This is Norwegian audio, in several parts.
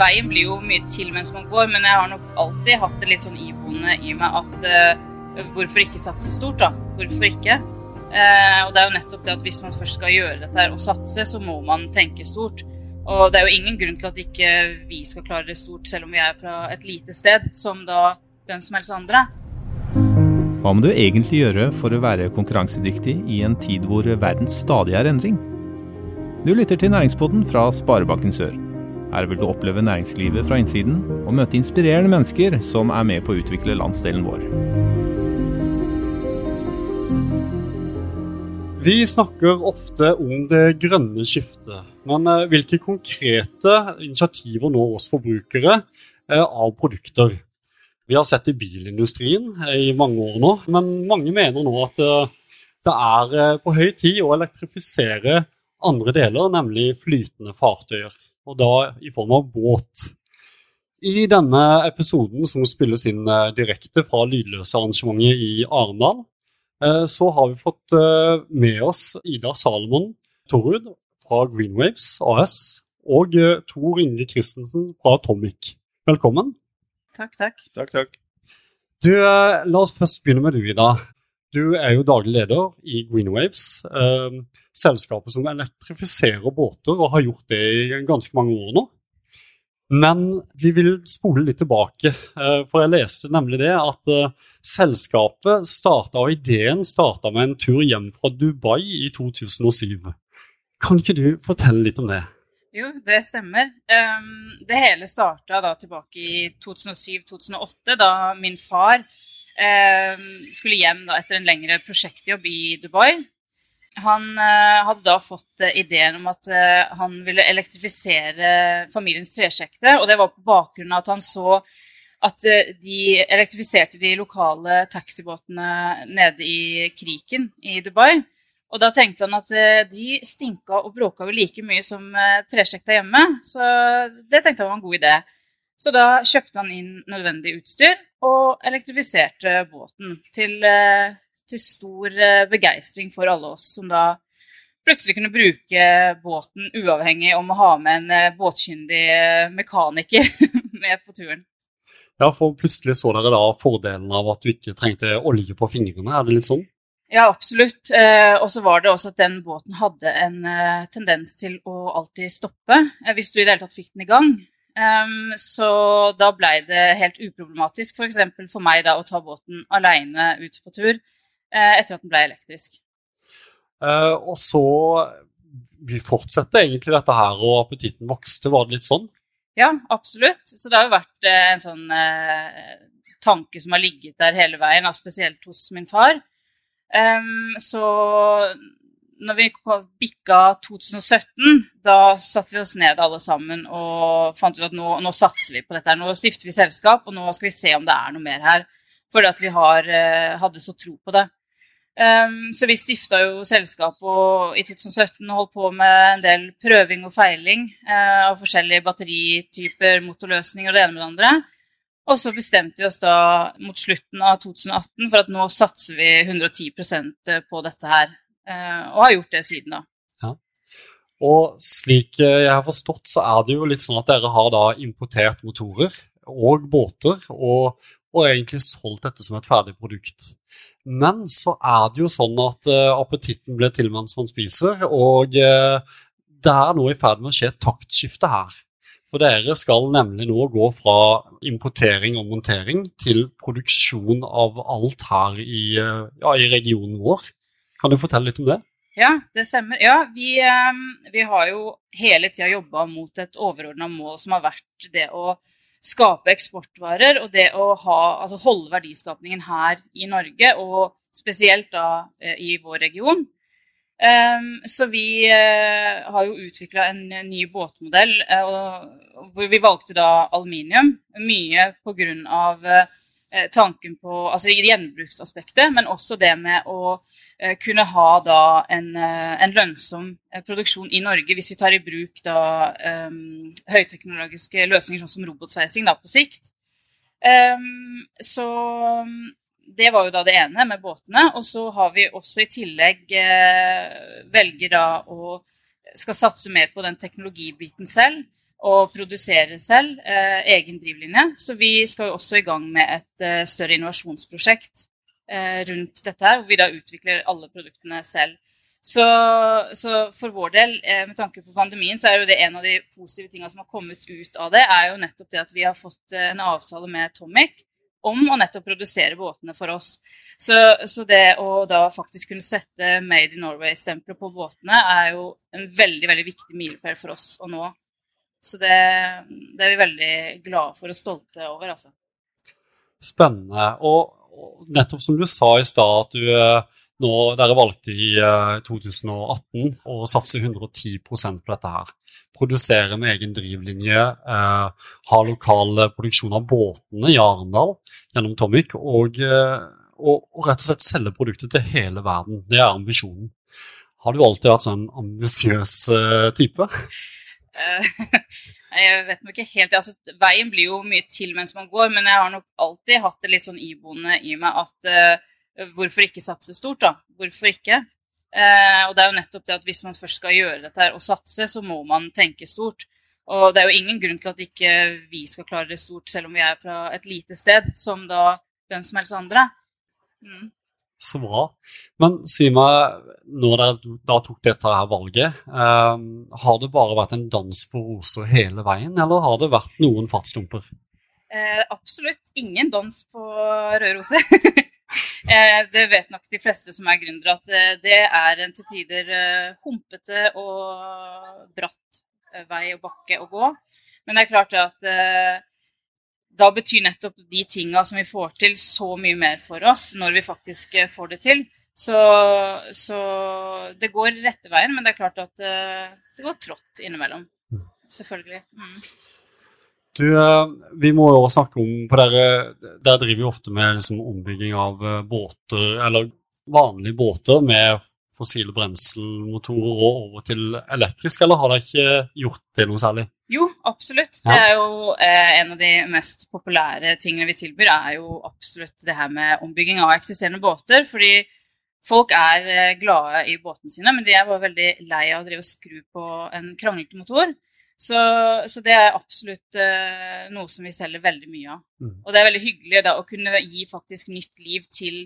veien blir jo mye til mens man går, men jeg har nok alltid hatt det litt sånn iboende i meg at uh, hvorfor ikke satse stort, da? Hvorfor ikke? Uh, og det er jo nettopp det at hvis man først skal gjøre dette her og satse, så må man tenke stort. Og det er jo ingen grunn til at ikke vi skal klare det stort, selv om vi er fra et lite sted, som da hvem som helst andre. Hva må du egentlig gjøre for å være konkurransedyktig i en tid hvor verden stadig er endring? Du lytter til Næringspodden fra Sparebanken Sør. Her vil du oppleve næringslivet fra innsiden og møte inspirerende mennesker som er med på å utvikle landsdelen vår. Vi snakker ofte om det grønne skiftet, men eh, hvilke konkrete initiativer når oss forbrukere eh, av produkter? Vi har sett i bilindustrien eh, i mange år nå, men mange mener nå at det er på høy tid å elektrifisere andre deler, nemlig flytende fartøyer. Og da i form av båt. I denne episoden, som spilles inn direkte fra lydløse arrangementet i Arendal, Eh, så har vi fått eh, med oss Ida Salomon Torud fra Greenwaves AS og eh, Tor Inge Christensen fra Atomic. Velkommen. Takk, takk. Takk, takk. Du, La oss først begynne med du, Ida. Du er jo daglig leder i Greenwaves, eh, selskapet som elektrifiserer båter og har gjort det i ganske mange år nå. Men vi vil spole litt tilbake, eh, for jeg leste nemlig det at eh, selskapet starta, og ideen starta med en tur hjem fra Dubai i 2007. Kan ikke du fortelle litt om det? Jo, det stemmer. Um, det hele starta da tilbake i 2007-2008, da min far um, skulle hjem da etter en lengre prosjektjobb i Dubai. Han eh, hadde da fått eh, ideen om at uh, han ville elektrifisere familiens tresjekte. Og det var på bakgrunn av at han så at de elektrifiserte de lokale taxibåtene nede i Kriken i Dubai. Og da tenkte han at de stinka og bråka vel like mye som tresjekta hjemme. Så det tenkte han var en god idé. Så da kjøpte han inn nødvendig utstyr og elektrifiserte båten til til stor eh, begeistring for alle oss som da plutselig kunne bruke båten uavhengig om å ha med en eh, båtkyndig eh, mekaniker med på turen. Ja, for plutselig så dere da fordelen av at du ikke trengte olje på fingrene, er det litt sånn? Ja, absolutt. Eh, og så var det også at den båten hadde en eh, tendens til å alltid stoppe eh, hvis du i det hele tatt fikk den i gang. Um, så da blei det helt uproblematisk f.eks. For, for meg da å ta båten aleine ut på tur uh, etter at den ble elektrisk. Uh, og så vi fortsetter egentlig dette her, og appetitten vokste. Var det litt sånn? Ja, absolutt. Så det har jo vært uh, en sånn tanke som har ligget der hele veien, spesielt hos min far. Um, så når vi bikka 2017, da satte vi oss ned alle sammen og fant ut at nå, nå satser vi på dette. Nå stifter vi selskap, og nå skal vi se om det er noe mer her. Fordi at vi har, hadde så tro på det. Um, så vi stifta jo selskap og i 2017 og holdt på med en del prøving og feiling uh, av forskjellige batterityper, motorløsninger og det ene med det andre. Og så bestemte vi oss da mot slutten av 2018 for at nå satser vi 110% på dette her. Uh, og har gjort det siden da. Ja. Og slik jeg har forstått, så er det jo litt sånn at dere har da importert motorer og båter, og, og egentlig solgt dette som et ferdig produkt. Men så er det jo sånn at uh, appetitten blir til mens man spiser, og uh, det er nå i ferd med å skje et taktskifte her. For dere skal nemlig nå gå fra importering og montering til produksjon av alt her i, uh, ja, i regionen vår. Kan du fortelle litt om det? Ja, det stemmer. Ja, vi, vi har jo hele tida jobba mot et overordna mål som har vært det å skape eksportvarer og det å ha, altså holde verdiskapningen her i Norge, og spesielt da eh, i vår region. Um, så vi uh, har jo utvikla en ny båtmodell uh, hvor vi valgte da aluminium. Mye pga. Tanken på altså gjenbruksaspektet, men også det med å Eh, kunne ha da en, eh, en, lønnsom eh, produksjon i Norge hvis vi tar i bruk da um, høyteknologiske løsninger sånn som robotsveising da på sikt. Um, så det var jo da det ene med båtene. Og så har vi også i tillegg eh, velger da å skal satse mer på den teknologibiten selv. Og produsere selv, eh, egen drivlinje. Så vi skal jo også i gang med et eh, større innovasjonsprosjekt eh, rundt dette her, hvor vi da utvikler alle produktene selv. Så, så, for vår del, eh, med tanke på pandemien, så er jo det en av de positive tingene som har kommet ut av det, er jo nettopp det at vi har fått eh, en avtale med Tomic om å nettopp produsere båtene for oss. Så, så, det å da faktisk kunne sette Made in Norway-stempelet på båtene er jo en veldig veldig viktig milepæl for oss å nå. Så det, det, er vi veldig glade for og stolte over, altså. Spennende. Og nettopp som du sa i stad, at du eh, nå, dere valgte i uh, 2018 å satse 110 på dette her. Produsere med egen drivlinje, eh, ha lokal produksjon av båtene i Arendal gjennom Tomic, og og, og, rett og slett selge produktet til hele verden. Det er ambisjonen. Har du alltid vært sånn ambisiøs type? Uh, jeg vet nok ikke helt. Altså, veien blir jo mye til mens man går, men jeg har nok alltid hatt det litt sånn iboende i meg at uh, hvorfor ikke satse stort, da? Hvorfor ikke? og det er jo nettopp det at hvis man først skal gjøre dette her og satse, så må man tenke stort. Og det er jo ingen grunn til at ikke vi skal klare det stort, selv om vi er fra et lite sted, som da hvem som helst andre. Mm. Så bra. Men si meg, når dere da tok dette her valget, eh, har det bare vært en dans på roser hele veien, eller har det vært noen fartsdumper? Eh, absolutt ingen dans på røde roser. eh, det vet nok de fleste som er gründere, at eh, det er en til tider eh, humpete og bratt eh, vei og bakke å gå. Men det er klart at da betyr nettopp de tinga som vi får til, så mye mer for oss når vi faktisk eh, får det til. Så, så det går rette veien, men det er klart at det, det går trått innimellom. Mm. Selvfølgelig. Mm. Du, uh, vi må jo også snakke om på dere, dere driver jo ofte med liksom, ombygging av båter, eller vanlige båter med fossile brenselmotorer og over til elektrisk, eller har dere ikke gjort det noe særlig? Jo, absolutt. Ja. Det er jo eh, En av de mest populære tingene vi tilbyr, er jo absolutt det her med ombygging av eksisterende båter. Fordi folk er eh, glade i båtene sine, men de er bare veldig lei av å drive og skru på en kranglete motor. Så, så, det er absolutt uh, noe som vi selger veldig mye av. Mm. Og det er veldig hyggelig da, å kunne gi faktisk nytt liv til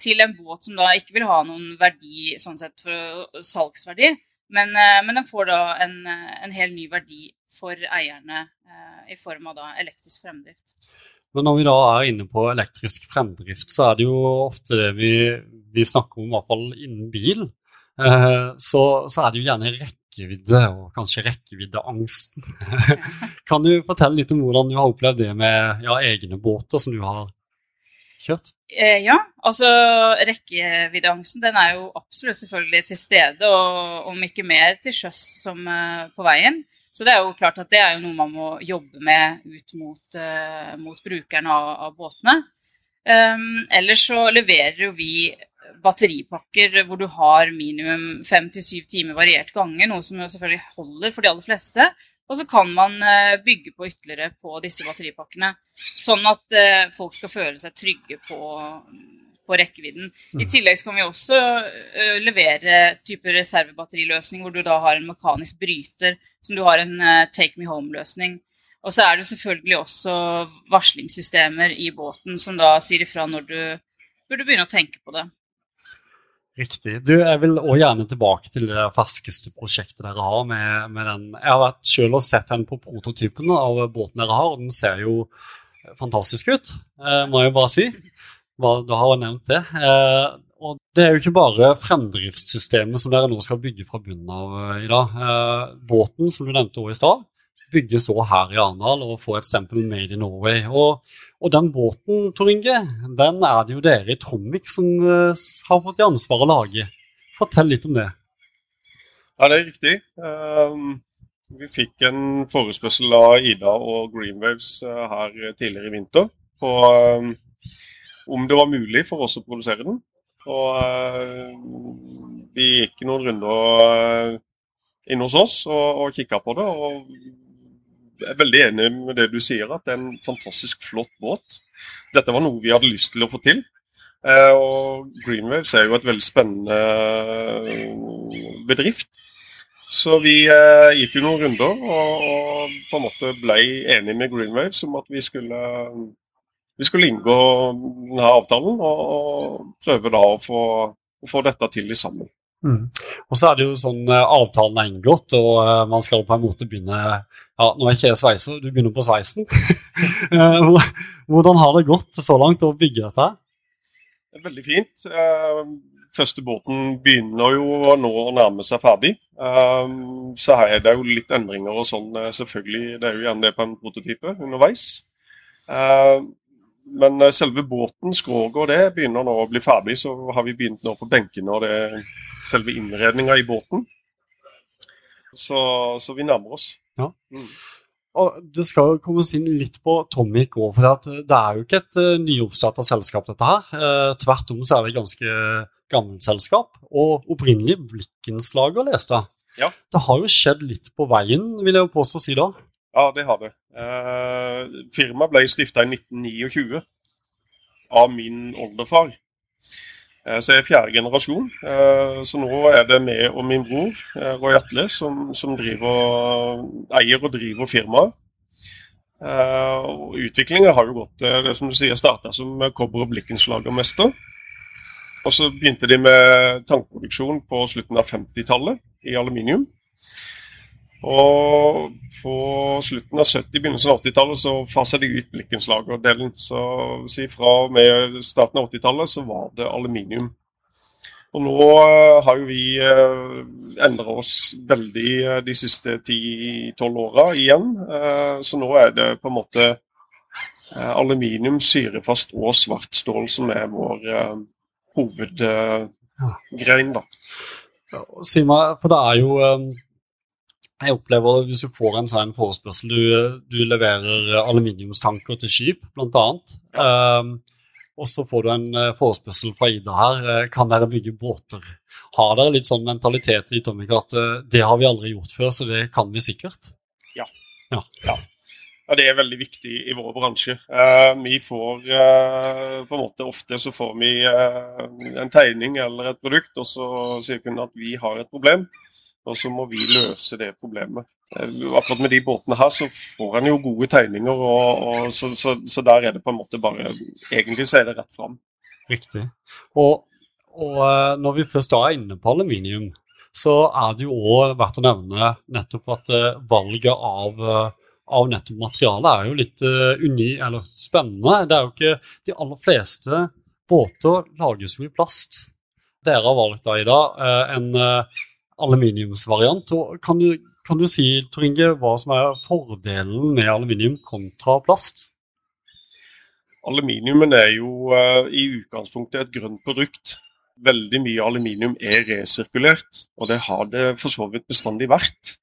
til en båt som da ikke vil ha noen verdi sånn sett for salgsverdi, men, eh, men den får da en, en, hel ny verdi for eierne eh, i form av da elektrisk fremdrift. Men når vi da er inne på elektrisk fremdrift, så er det jo ofte det vi, vi snakker om, i hvert fall innen bil. Eh, så, så, er det jo gjerne rekkevidde, og kanskje rekkeviddeangsten. kan du fortelle litt om hvordan du har opplevd det med ja, egne båter som du har kjørt? Eh, ja, altså rekkeviddeangsten den er jo absolutt selvfølgelig til stede, og om ikke mer til sjøs som eh, på veien. Så det er jo klart at det er jo noe man må jobbe med ut mot, eh, mot brukerne av, av båtene. Um, ellers så leverer jo vi batteripakker hvor du har minimum fem til syv timer variert gange, noe som jo selvfølgelig holder for de aller fleste. Og så kan man eh, bygge på ytterligere på disse batteripakkene. Sånn at eh, folk skal føle seg trygge på, på rekkevidden. I mm. tillegg kan vi også eh, levere type reservebatteriløsning hvor du da har en mekanisk bryter, som du har en take me home-løsning. Og så er det selvfølgelig også varslingssystemer i båten som da sier ifra når du burde begynne å tenke på det. Riktig. Du, Jeg vil også gjerne tilbake til det ferskeste prosjektet dere har. med, med den. Jeg har vært selv og sett den på prototypen av båten dere har, og den ser jo fantastisk ut, eh, må jeg bare si. Du har jo nevnt det. Eh, og det er jo ikke bare fremdriftssystemet som dere nå skal bygge fra bunnen av eh, i dag. Båten, som du nevnte også i stad, bygges òg her i Arendal og få et stempel Made in Norway. Og og den båten, Tor Inge, den er det jo dere i Tromvik som uh, har fått i ansvar å lage. Fortell litt om det. Ja, det er riktig. Um, vi fikk en forespørsel av Ida og Greenwaves uh, her tidligere i vinter på um, om det var mulig for oss å produsere den. Og uh, vi gikk noen runder inn hos oss og, og kikka på det. og jeg er veldig enig med det du sier, at det er en fantastisk flott båt. Dette var noe vi hadde lyst til å få til. Eh, og Greenwaves er jo et veldig spennende eh, bedrift. Så vi eh, gikk jo noen runder og, på en måte ble enige med Greenwaves om at vi skulle, vi skulle inngå denne avtalen og, og prøve da å få, å få dette til sammen. Mm. Og så er det jo sånn uh, avtalen er inngått, og uh, man skal på en måte begynne Ja, nå er ikke jeg sveiser, du begynner på sveisen. uh, hvordan har det gått så langt å bygge dette? Det er veldig fint. Første båten begynner jo nå å nærme seg ferdig. Så her er det jo litt endringer og sånn, selvfølgelig. Det er jo gjerne det på en prototype underveis. Men selve båten, skroget og det, begynner nå å bli ferdig. Så har vi begynt nå på benkene og det selve innredninga i båten. Så, så, vi nærmer oss. Ja. Mm. Og Det skal jo komme oss inn litt på Tomic òg, for det er jo ikke et uh, nyoppstarta selskap, dette her. Uh, tvert om så er det et ganske gammelt selskap. Og opprinnelig Blikkenslager, leste jeg. Ja. Det har jo skjedd litt på veien, vil jeg jo påstå å si da? Ja, det har det. Uh, firmaet ble stifta i 1929 av min oldefar. Eh, så jeg er fjerde generasjon. Eh, så nå er det meg og min bror eh, Roy Atle som, som driver, eier og driver firmaet. Utviklingen har jo gått det som du sier, starta som kobber- og blikkenslagermester. Og så begynte de med tankproduksjon på slutten av 50-tallet i aluminium. Og på slutten av 70-, begynnelsen av 80-tallet så fasa de ut blikkenslagerdelen. Så si fra og med starten av 80-tallet så var det aluminium. Og nå uh, har jo vi eh, endra oss veldig uh, de siste 10-12 åra igjen. Så nå er det på en måte aluminium, syrefast og svart stål som er vår hovedgrein, da. Ja, si for det er jo jeg opplever at Hvis du får en sånn forespørsel Du, du leverer aluminiumstanker til skip, bl.a. Um, og så får du en eh, forespørsel fra Ida her. Eh, kan dere bygge båter? Har dere litt sånn mentalitet i Tomik at eh, det har vi aldri gjort før, så det kan vi sikkert? Ja. ja. ja. ja det er veldig viktig i vår bransje. Uh, vi får uh, på en måte Ofte så får vi uh, en tegning eller et produkt, og så sier kunden at vi har et problem. Og så må vi løse det problemet. Eh, akkurat med de båtene her så får en jo gode tegninger, og, og så, så, så, der er det på en måte bare Egentlig så er det rett fram. Riktig. Og, og eh, når vi først er inne på aluminium, så er det jo òg verdt å nevne nettopp at eh, valget av, av nettopp materialet er jo litt uni, eller spennende. Det er jo ikke De aller fleste båter lages jo i plast. Dere har valgt da, i dag en aluminiumsvariant. Kan du, kan du si Tor Inge, hva som er fordelen med aluminium kontra plast? Aluminiumen er jo uh, i utgangspunktet et grønt produkt. Veldig mye aluminium er resirkulert, og det har det for så vidt bestandig vært.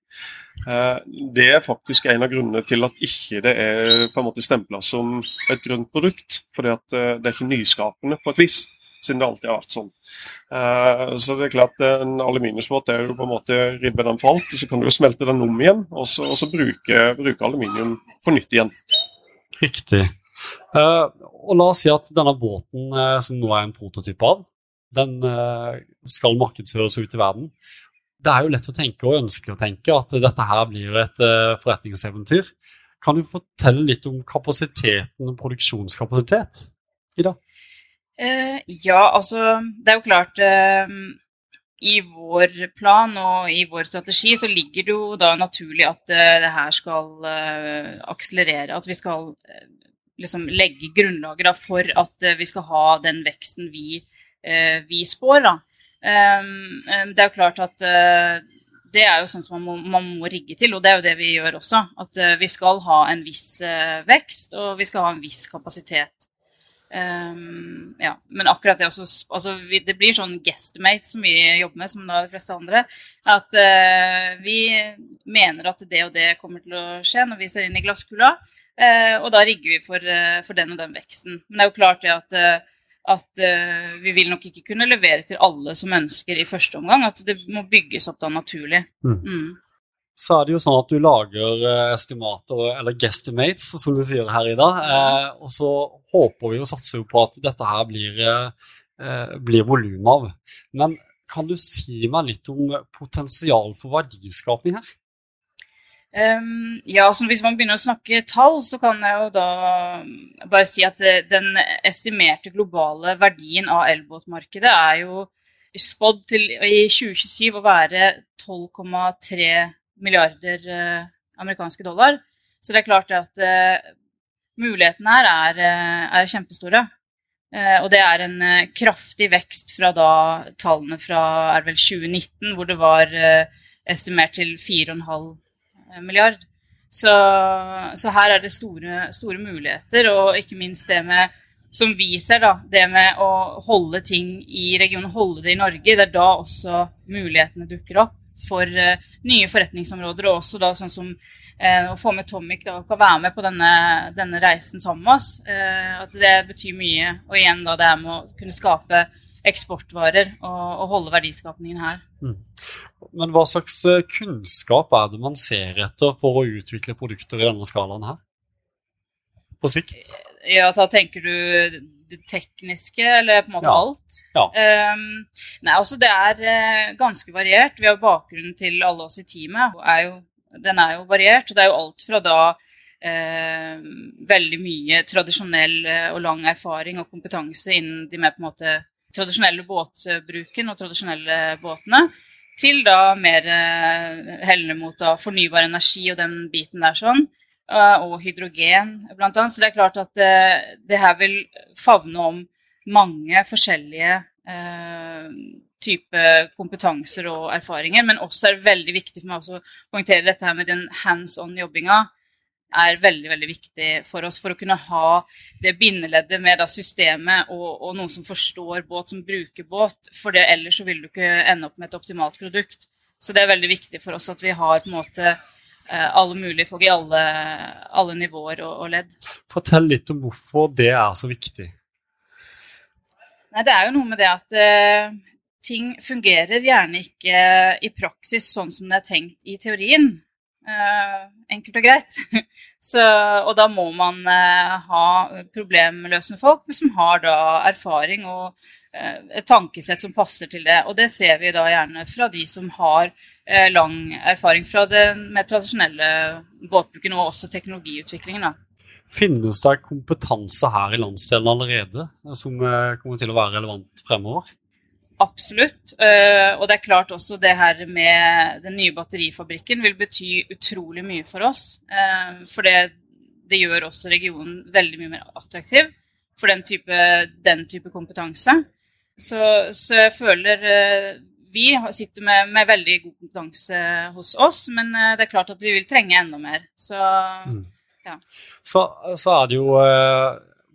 Uh, det er faktisk en av grunnene til at ikke det er på stempla som et grønt produkt. fordi uh, det er ikke nyskapende på et vis, siden det alltid har vært sånn. Eh, så det er klart En aluminiumsbåt er jo på en måte ribben den falt. Så kan du jo smelte den om igjen, og så, og så bruke, bruke, aluminium på nytt igjen. Riktig. Uh, og La oss si at denne båten uh, som nå er en prototyp av, den skal markedsføres ut i verden. Det er jo lett å tenke og ønske å tenke at dette her blir et forretningseventyr. Kan du fortelle litt om kapasiteten og produksjonskapasitet i dag? Uh, ja, altså Det er jo klart uh, I vår plan og i vår strategi så ligger det jo da naturlig at uh, det her skal akselerere. At vi skal liksom legge grunnlaget for at vi skal ha den veksten vi, vi spår. Da. Um, det er jo klart at det er jo sånn som man må, man må, rigge til, og det er jo det vi gjør også. At vi skal ha en viss vekst, og vi skal ha en viss kapasitet Um, ja, men akkurat det også altså, vi, Det blir sånn guestimate som vi jobber med, som da de fleste andre. At uh, vi mener at det og det kommer til å skje når vi ser inn i glasskula. Uh, og da rigger vi for, uh, for, den og den veksten. Men det er jo klart det at, at vi vil nok ikke kunne levere til alle som ønsker i første omgang. At det må bygges opp da naturlig. Mm. Mm så er det jo sånn at du lager estimater, eller guestimates, som du sier her i dag. Eh, og så håper vi og satser jo på at dette her blir, eh, blir volum av. Men kan du si meg litt om potensial for verdiskapning her? Um, ja, så Hvis man begynner å snakke tall, så kan jeg jo da bare si at eh, den estimerte globale verdien av elbåtmarkedet er jo spådd til i 2027 å være 12,3 milliarder uh, amerikanske dollar. Så det er klart at uh, mulighetene her er, uh, er kjempestore. og det er en kraftig vekst fra da tallene fra er vel 2019, hvor det var estimert til 4,5 Eh, milliard. Så, så, her er det store, store, muligheter, og ikke minst det med som vi ser, da, det med å holde ting i regionen, holde det i Norge. Det er da også mulighetene dukker opp for uh, nye forretningsområder, og også da sånn som uh, å få med Tomic da, og kan være med på denne, denne reisen sammen med oss. Uh, at det betyr mye. Og igjen da det er med å kunne skape eksportvarer og, og holde verdiskapningen her. Mm. Men hva slags eh, kunnskap er det man ser etter for å utvikle produkter i denne skalaen her? På sikt? Ja, da tenker du det tekniske, eller på en måte ja. alt? Ja. Um, nei, altså det er uh, ganske variert. Vi har bakgrunnen til alle oss i teamet. Er jo, den er jo variert. Og det er jo alt fra da uh, veldig mye tradisjonell og lang erfaring og kompetanse innen de mer på en måte tradisjonelle båtbruken og tradisjonelle båtene, til da mer eh, hellende mot da, fornybar energi og den biten der sånn. Eh, og hydrogen, annet. Så det er klart at det, eh, det her vil favne om mange forskjellige eh, type kompetanser og erfaringer. Men også er det veldig viktig for meg å poengtere dette her med den hands on-jobbinga er veldig veldig viktig for oss for å kunne ha det bindeleddet med systemet og, og, noen som forstår båt, som bruker båt. For det, ellers vil du ikke ende opp med et optimalt produkt. Så det er veldig viktig for oss at vi har på en måte alle mulige folk i alle, alle nivåer og, og, ledd. Fortell litt om hvorfor det er så viktig. Nei, Det er jo noe med det at uh, ting fungerer gjerne ikke i praksis sånn som det er tenkt i teorien. Uh, enkelt og greit. Så, og da må man uh, ha problemløsende folk som har da erfaring og et tankesett som passer til det. Og det ser vi da gjerne fra de som har lang erfaring fra den mer tradisjonelle båtbruken og også teknologiutviklingen. da. Finnes det kompetanse her i landsdelen allerede som kommer til å være relevant fremover? Absolutt. Og det er klart også det her med den nye batterifabrikken vil bety utrolig mye for oss. For det, det, gjør også regionen veldig mye mer attraktiv for den type, den type kompetanse. Så, så, jeg føler uh, vi sitter med, med, veldig god kompetanse hos oss, men det er klart at vi vil trenge enda mer. Så, mm. ja. så, så er det jo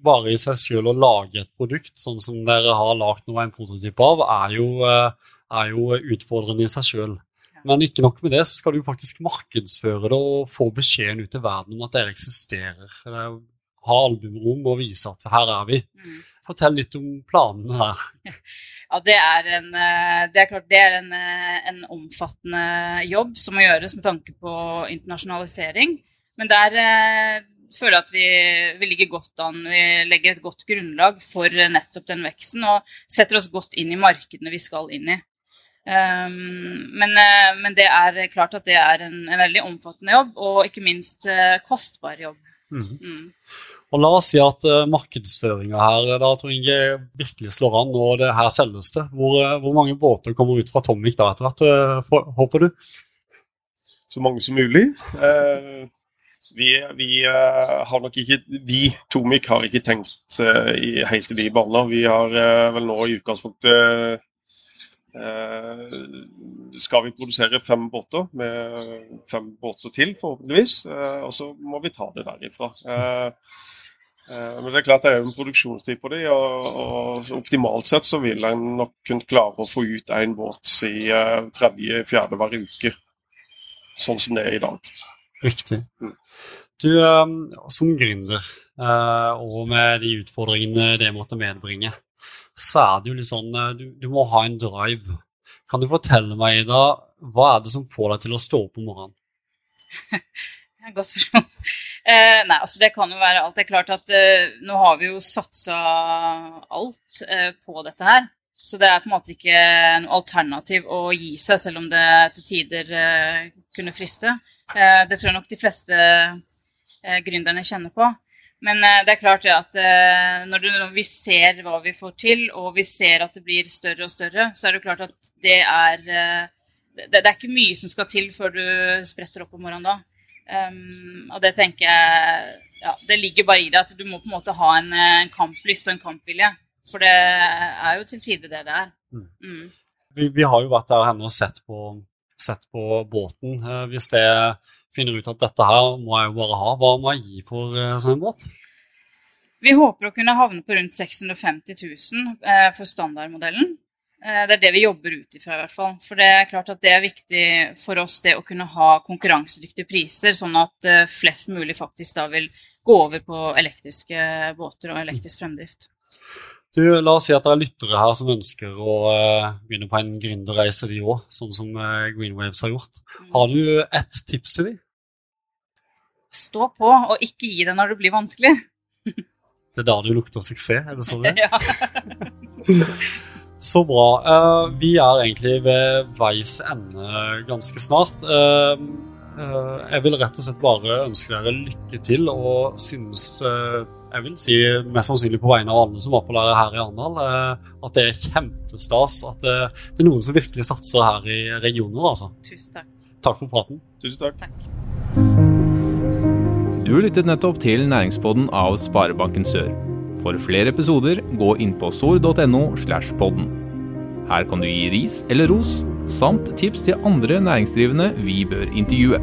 bare i seg selv å lage et produkt, sånn som dere har lagd noe en prototyp av, er jo, eh, er jo utfordrende i seg selv. Men ikke nok med det, så skal du faktisk markedsføre det og få beskjeden ut til verden om at dere eksisterer. Ha albumrom og vise at her er vi. Mm. Fortell litt om planene her. Ja, Det er, en, eh, det er klart det er en, eh, en, omfattende jobb som må gjøres med tanke på internasjonalisering. Men der føler jeg at vi, vi, ligger godt an. Vi legger et godt grunnlag for nettopp den veksten og setter oss godt inn i markedene vi skal inn i. Um, men, uh, men, det er klart at det er en, en veldig omfattende jobb, og ikke minst eh, kostbar jobb. Mm. Mm. Og La oss si at uh, markedsføringa her da, tror jeg, virkelig slår an, og det her selges det. Hvor, hvor mange båter kommer ut fra Tomic da etter hvert, håper du? Så mange som mulig. Vi, vi har nok ikke Vi, Tomvik, har ikke tenkt i, helt i de baner. Vi har vel nå i utgangspunktet skal vi produsere fem båter, med fem båter til, forhåpentligvis. og så må vi ta det derifra. Men det er klart det er jo en produksjonstid på det, og, og optimalt sett så vil en nok kunne klare å få ut én båt i tredje-fjerde hver uke. Sånn som det er i dag. Riktig. Mm. Du, um, som gründer, uh, og med de utfordringene det måtte medbringe, så er det jo litt sånn du, du, må ha en drive. Kan du fortelle meg, Ida, hva er det som får deg til å stå opp om morgenen? Godt spørsmål. Eh, nei, altså det kan jo være alt. Det er klart at eh, nå har vi jo satsa alt eh, på dette her. Så det er på en måte ikke noe alternativ å gi seg, selv om det til tider uh, kunne friste. Uh, det tror jeg nok de fleste eh, gründerne kjenner på. Men det er klart at når, vi ser hva vi får til, og vi ser at det blir større og større, så er det klart at det er det er ikke mye som skal til før du spretter opp om morgenen da. Um, og det tenker jeg ja, Det ligger bare i det at du må på en måte ha en, en kamplyst og en kampvilje. For det er jo til tider det det er. Mm. Mm. Vi, vi, har jo vært der henne og sett på, sett på båten. Uh, hvis det finner ut at dette her må jeg jo bare ha, hva må jeg gi for uh, sånn en båt? Vi håper å kunne havne på rundt 650 000 uh, for standardmodellen. Eh, det er det vi jobber ut ifra, i hvert fall. For det er klart at det er viktig for oss det å kunne ha konkurransedyktige priser, sånn at eh, flest mulig faktisk da vil gå over på elektriske båter og elektrisk fremdrift. Du, La oss si at det er lyttere her som ønsker å uh, begynne på en gründerreise, de òg, sånn som Greenwaves har gjort. Mm. Har du ett tips til dem? Stå på, og ikke gi deg når det blir vanskelig. det er da du lukter suksess, er det sånn det? ja. Så bra. Uh, vi er egentlig ved veis ende ganske snart. Uh, uh, jeg vil rett og slett bare ønske dere lykke til, og synes jeg vil si mest sannsynlig på vegne av alle som var på lære her i Arendal, at det er kjempestas at det, det, er noen som virkelig satser her i regionen. Altså. Tusen takk. Takk for praten. Tusen takk. takk. Du lyttet nettopp til Næringspodden av Sparebanken Sør. For flere episoder, gå inn på sor.no. slash podden. Her kan du gi ris eller ros, samt tips til andre næringsdrivende vi bør intervjue.